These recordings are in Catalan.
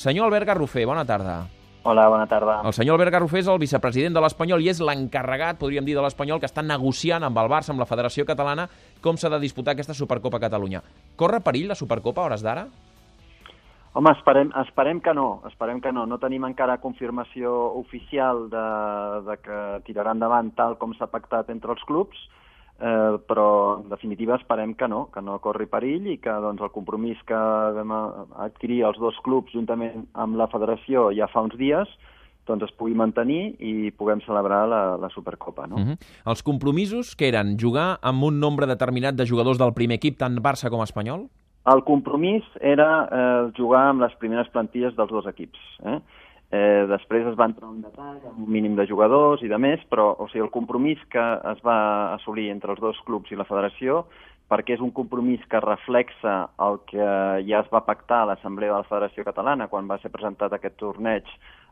Senyor Albert Garrofer, bona tarda. Hola, bona tarda. El senyor Albert Garrofer és el vicepresident de l'Espanyol i és l'encarregat, podríem dir, de l'Espanyol que està negociant amb el Barça, amb la Federació Catalana, com s'ha de disputar aquesta Supercopa a Catalunya. Corre perill la Supercopa a hores d'ara? Home, esperem, esperem que no, esperem que no. No tenim encara confirmació oficial de, de que tirarà endavant tal com s'ha pactat entre els clubs, eh, però en definitiva esperem que no, que no corri perill i que doncs, el compromís que vam adquirir els dos clubs juntament amb la federació ja fa uns dies doncs es pugui mantenir i puguem celebrar la, la Supercopa. No? Uh -huh. Els compromisos que eren jugar amb un nombre determinat de jugadors del primer equip, tant Barça com Espanyol? El compromís era eh, jugar amb les primeres plantilles dels dos equips. Eh? Eh, després es va entrar un detall amb un mínim de jugadors i de més, però o sigui, el compromís que es va assolir entre els dos clubs i la federació, perquè és un compromís que reflexa el que ja es va pactar a l'Assemblea de la Federació Catalana quan va ser presentat aquest torneig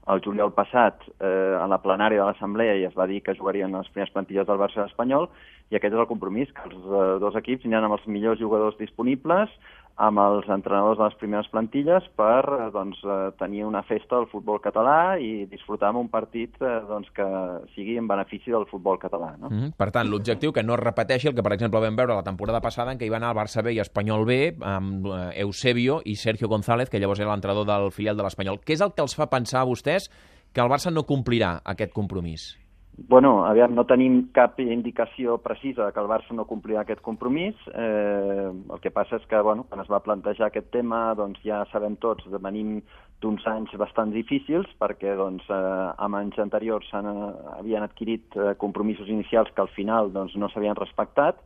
el juliol passat eh, a la plenària de l'Assemblea i es va dir que jugarien les primeres plantilles del Barça espanyol i aquest és el compromís, que els eh, dos equips aniran amb els millors jugadors disponibles, amb els entrenadors de les primeres plantilles per eh, doncs, eh, tenir una festa del futbol català i disfrutar amb un partit eh, doncs, que sigui en benefici del futbol català. No? Mm -hmm. Per tant, l'objectiu que no es repeteixi el que, per exemple, vam veure la temporada passada en què hi va anar el Barça B i Espanyol B amb Eusebio i Sergio González, que llavors era l'entrenador del filial de l'Espanyol. Què és el que els fa pensar a vostès que el Barça no complirà aquest compromís? Bueno, aviam, no tenim cap indicació precisa que el Barça no complirà aquest compromís. Eh, el que passa és que, bueno, quan es va plantejar aquest tema, doncs ja sabem tots, venim d'uns anys bastant difícils, perquè doncs, eh, amb anys anteriors han, havien adquirit eh, compromisos inicials que al final doncs, no s'havien respectat,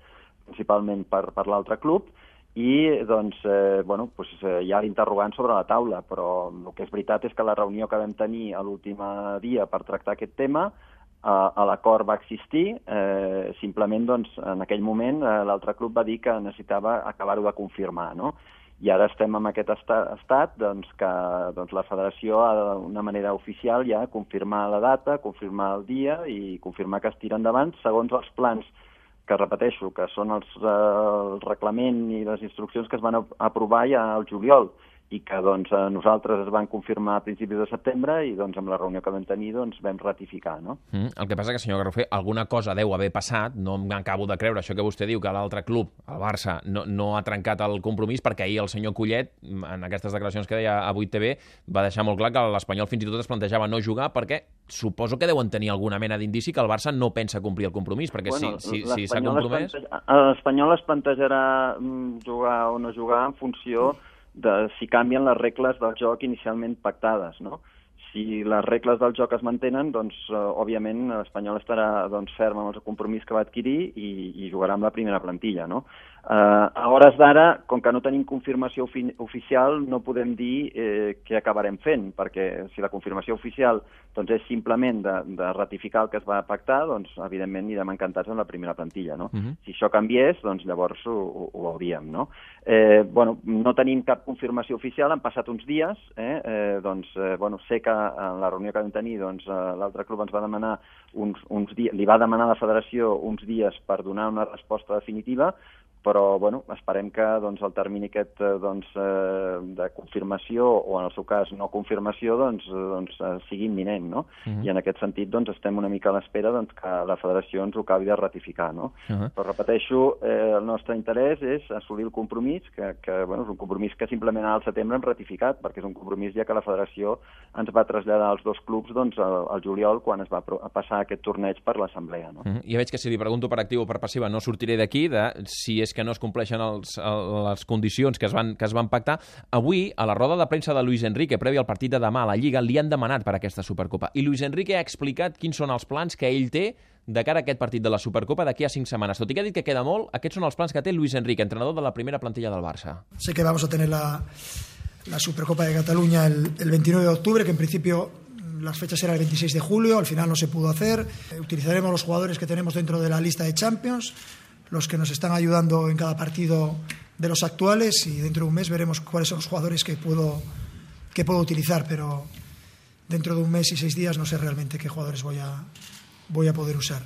principalment per, per l'altre club, i doncs, eh, bueno, doncs, eh, hi ha l'interrogant sobre la taula, però el que és veritat és que la reunió que vam tenir l'últim dia per tractar aquest tema a l'acord va existir, eh, simplement doncs, en aquell moment eh, l'altre club va dir que necessitava acabar-ho de confirmar, no? I ara estem en aquest estat doncs, que doncs, la federació ha d'una manera oficial ja confirmar la data, confirmar el dia i confirmar que es tira endavant segons els plans que repeteixo, que són els, eh, el reglament i les instruccions que es van aprovar ja al juliol i que doncs, a nosaltres es van confirmar a principis de setembre i doncs, amb la reunió que vam tenir doncs, vam ratificar. No? Mm, el que passa que, senyor Garrofer, alguna cosa deu haver passat, no m'acabo de creure això que vostè diu, que l'altre club, el Barça, no, no ha trencat el compromís perquè ahir el senyor Collet, en aquestes declaracions que deia a 8TV, va deixar molt clar que l'Espanyol fins i tot es plantejava no jugar perquè suposo que deuen tenir alguna mena d'indici que el Barça no pensa complir el compromís, perquè bueno, si s'ha si, si compromès... L'Espanyol es plantejarà mm, jugar o no jugar en funció mm de si canvien les regles del joc inicialment pactades, no? Si les regles del joc es mantenen, doncs, uh, òbviament, l'Espanyol estarà doncs, ferm amb el compromís que va adquirir i, i jugarà amb la primera plantilla, no? Uh, a hores d'ara, com que no tenim confirmació ofi oficial, no podem dir eh, què acabarem fent, perquè si la confirmació oficial doncs, és simplement de, de ratificar el que es va pactar, doncs, evidentment, anirem encantats amb la primera plantilla. No? Uh mhm. -huh. Si això canviés, doncs llavors ho, ho, ho hauríem. No? Eh, bueno, no tenim cap confirmació oficial, han passat uns dies, eh, eh, doncs, eh, bueno, sé que en la reunió que vam tenir doncs, eh, l'altre club ens va demanar uns, uns dies, li va demanar a la federació uns dies per donar una resposta definitiva, però bueno, esperem que doncs, el termini aquest eh, doncs, eh, de confirmació o en el seu cas no confirmació doncs, doncs, eh, sigui imminent. No? Uh mhm. -huh. I en aquest sentit doncs, estem una mica a l'espera doncs, que la federació ens ho acabi de ratificar. No? Uh -huh. Però repeteixo, eh, el nostre interès és assolir el compromís, que, que bueno, és un compromís que simplement al setembre hem ratificat, perquè és un compromís ja que la federació ens va traslladar als dos clubs doncs, al, al juliol quan es va passar aquest torneig per l'assemblea. No? Uh -huh. Ja veig que si li pregunto per actiu o per passiva no sortiré d'aquí de si és que no es compleixen els, les condicions que es, van, que es van pactar. Avui, a la roda de premsa de Luis Enrique, previ al partit de demà a la Lliga, li han demanat per aquesta Supercopa. I Luis Enrique ha explicat quins són els plans que ell té de cara a aquest partit de la Supercopa d'aquí a cinc setmanes. Tot i que ha dit que queda molt, aquests són els plans que té Luis Enrique, entrenador de la primera plantilla del Barça. Sé que vamos a tener la, la Supercopa de Cataluña el, el 29 de octubre, que en principio las fechas eran el 26 de julio, al final no se pudo hacer. Utilizaremos los jugadores que tenemos dentro de la lista de Champions los que nos están ayudando en cada partido de los actuales y dentro de un mes veremos cuáles son los jugadores que puedo, que puedo utilizar, pero dentro de un mes y seis días no sé realmente qué jugadores voy a, voy a poder usar.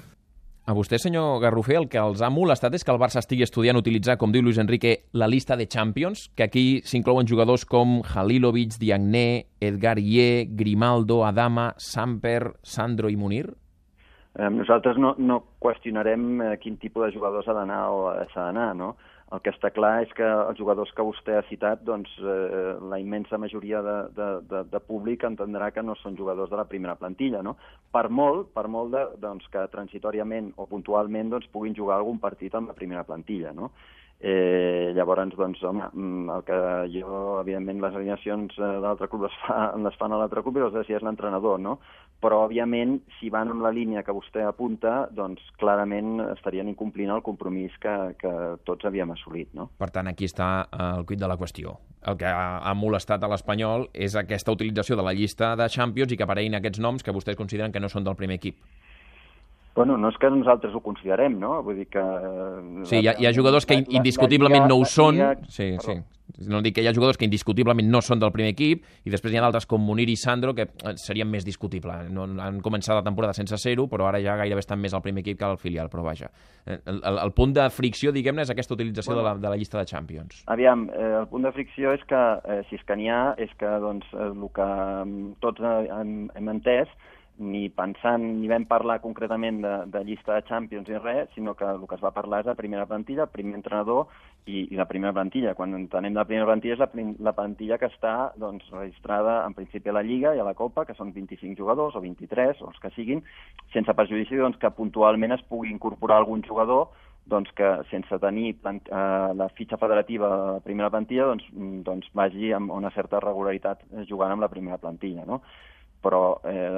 A vostè, senyor Garrofer, el que els ha molestat és que el Barça estigui estudiant utilitzar, com diu Luis Enrique, la llista de Champions, que aquí s'inclouen jugadors com Halilovic, Diagné, Edgar Ié, Grimaldo, Adama, Samper, Sandro i Munir? Eh, nosaltres no, no qüestionarem eh, quin tipus de jugadors ha d'anar o ha d'anar, no? El que està clar és que els jugadors que vostè ha citat, doncs, eh, la immensa majoria de, de, de, de públic entendrà que no són jugadors de la primera plantilla, no? Per molt, per molt de, doncs, que transitoriament o puntualment doncs, puguin jugar algun partit amb la primera plantilla, no? Eh, llavors, doncs, home, mm, el que jo, evidentment, les alineacions eh, de l'altre club les, fa, les fan a l'altre club i les decideix l'entrenador, no? Però, òbviament, si van amb la línia que vostè apunta, doncs, clarament estarien incomplint el compromís que, que tots havíem assolit, no? Per tant, aquí està el cuit de la qüestió. El que ha molestat a l'Espanyol és aquesta utilització de la llista de Champions i que apareguin aquests noms que vostès consideren que no són del primer equip. Bueno, no és que nosaltres ho considerem, no? Vull dir que... eh, Sí, hi ha, hi ha jugadors que indiscutiblement no ho són. Sí, sí. No dic que hi ha jugadors que indiscutiblement no són del primer equip i després hi ha d'altres com Munir i Sandro que eh, serien més discutibles. No, han començat la temporada sense ser-ho, però ara ja gairebé estan més al primer equip que al filial, però vaja. Eh, El, el, el punt de fricció, diguem-ne, és aquesta utilització Bueno. de, la, de la llista de Champions. Aviam, eh, el punt de fricció és que, eh, si és que n'hi ha, és que doncs, el que mm, tots hem, hem entès, ni pensant, ni vam parlar concretament de, de llista de Champions ni res, sinó que el que es va parlar és de primera plantilla, primer entrenador i, i la primera plantilla. Quan entenem la primera plantilla és la, la plantilla que està doncs, registrada en principi a la Lliga i a la Copa, que són 25 jugadors o 23, o els que siguin, sense perjudici doncs, que puntualment es pugui incorporar algun jugador doncs que sense tenir plant, eh, la fitxa federativa de la primera plantilla doncs, doncs vagi amb una certa regularitat jugant amb la primera plantilla, no? Però eh,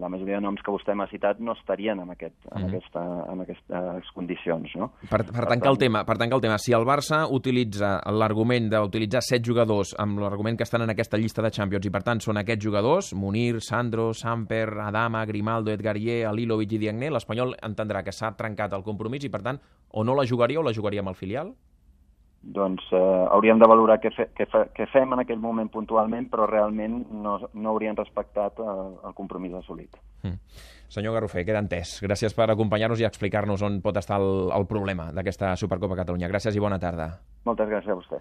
la majoria de noms que vostè m'ha citat no estarien en, aquest, en, Mhm. aquesta, en aquestes condicions. No? Per, per, tancar el tema, per tancar el tema, si el Barça utilitza l'argument d'utilitzar set jugadors amb l'argument que estan en aquesta llista de Champions i per tant són aquests jugadors, Munir, Sandro, Samper, Adama, Grimaldo, Edgar Ié, Alilovic i Diagné, l'Espanyol entendrà que s'ha trencat el compromís i per tant o no la jugaria o la jugaria amb el filial? Doncs eh, hauríem de valorar què, fe, què, fe, què fem en aquell moment puntualment, però realment no, no haurien respectat eh, el compromís assolit. Mm. Senyor Garrofer, queda entès. Gràcies per acompanyar-nos i explicar-nos on pot estar el, el problema d'aquesta Supercopa Catalunya. Gràcies i bona tarda. Moltes gràcies a vostès.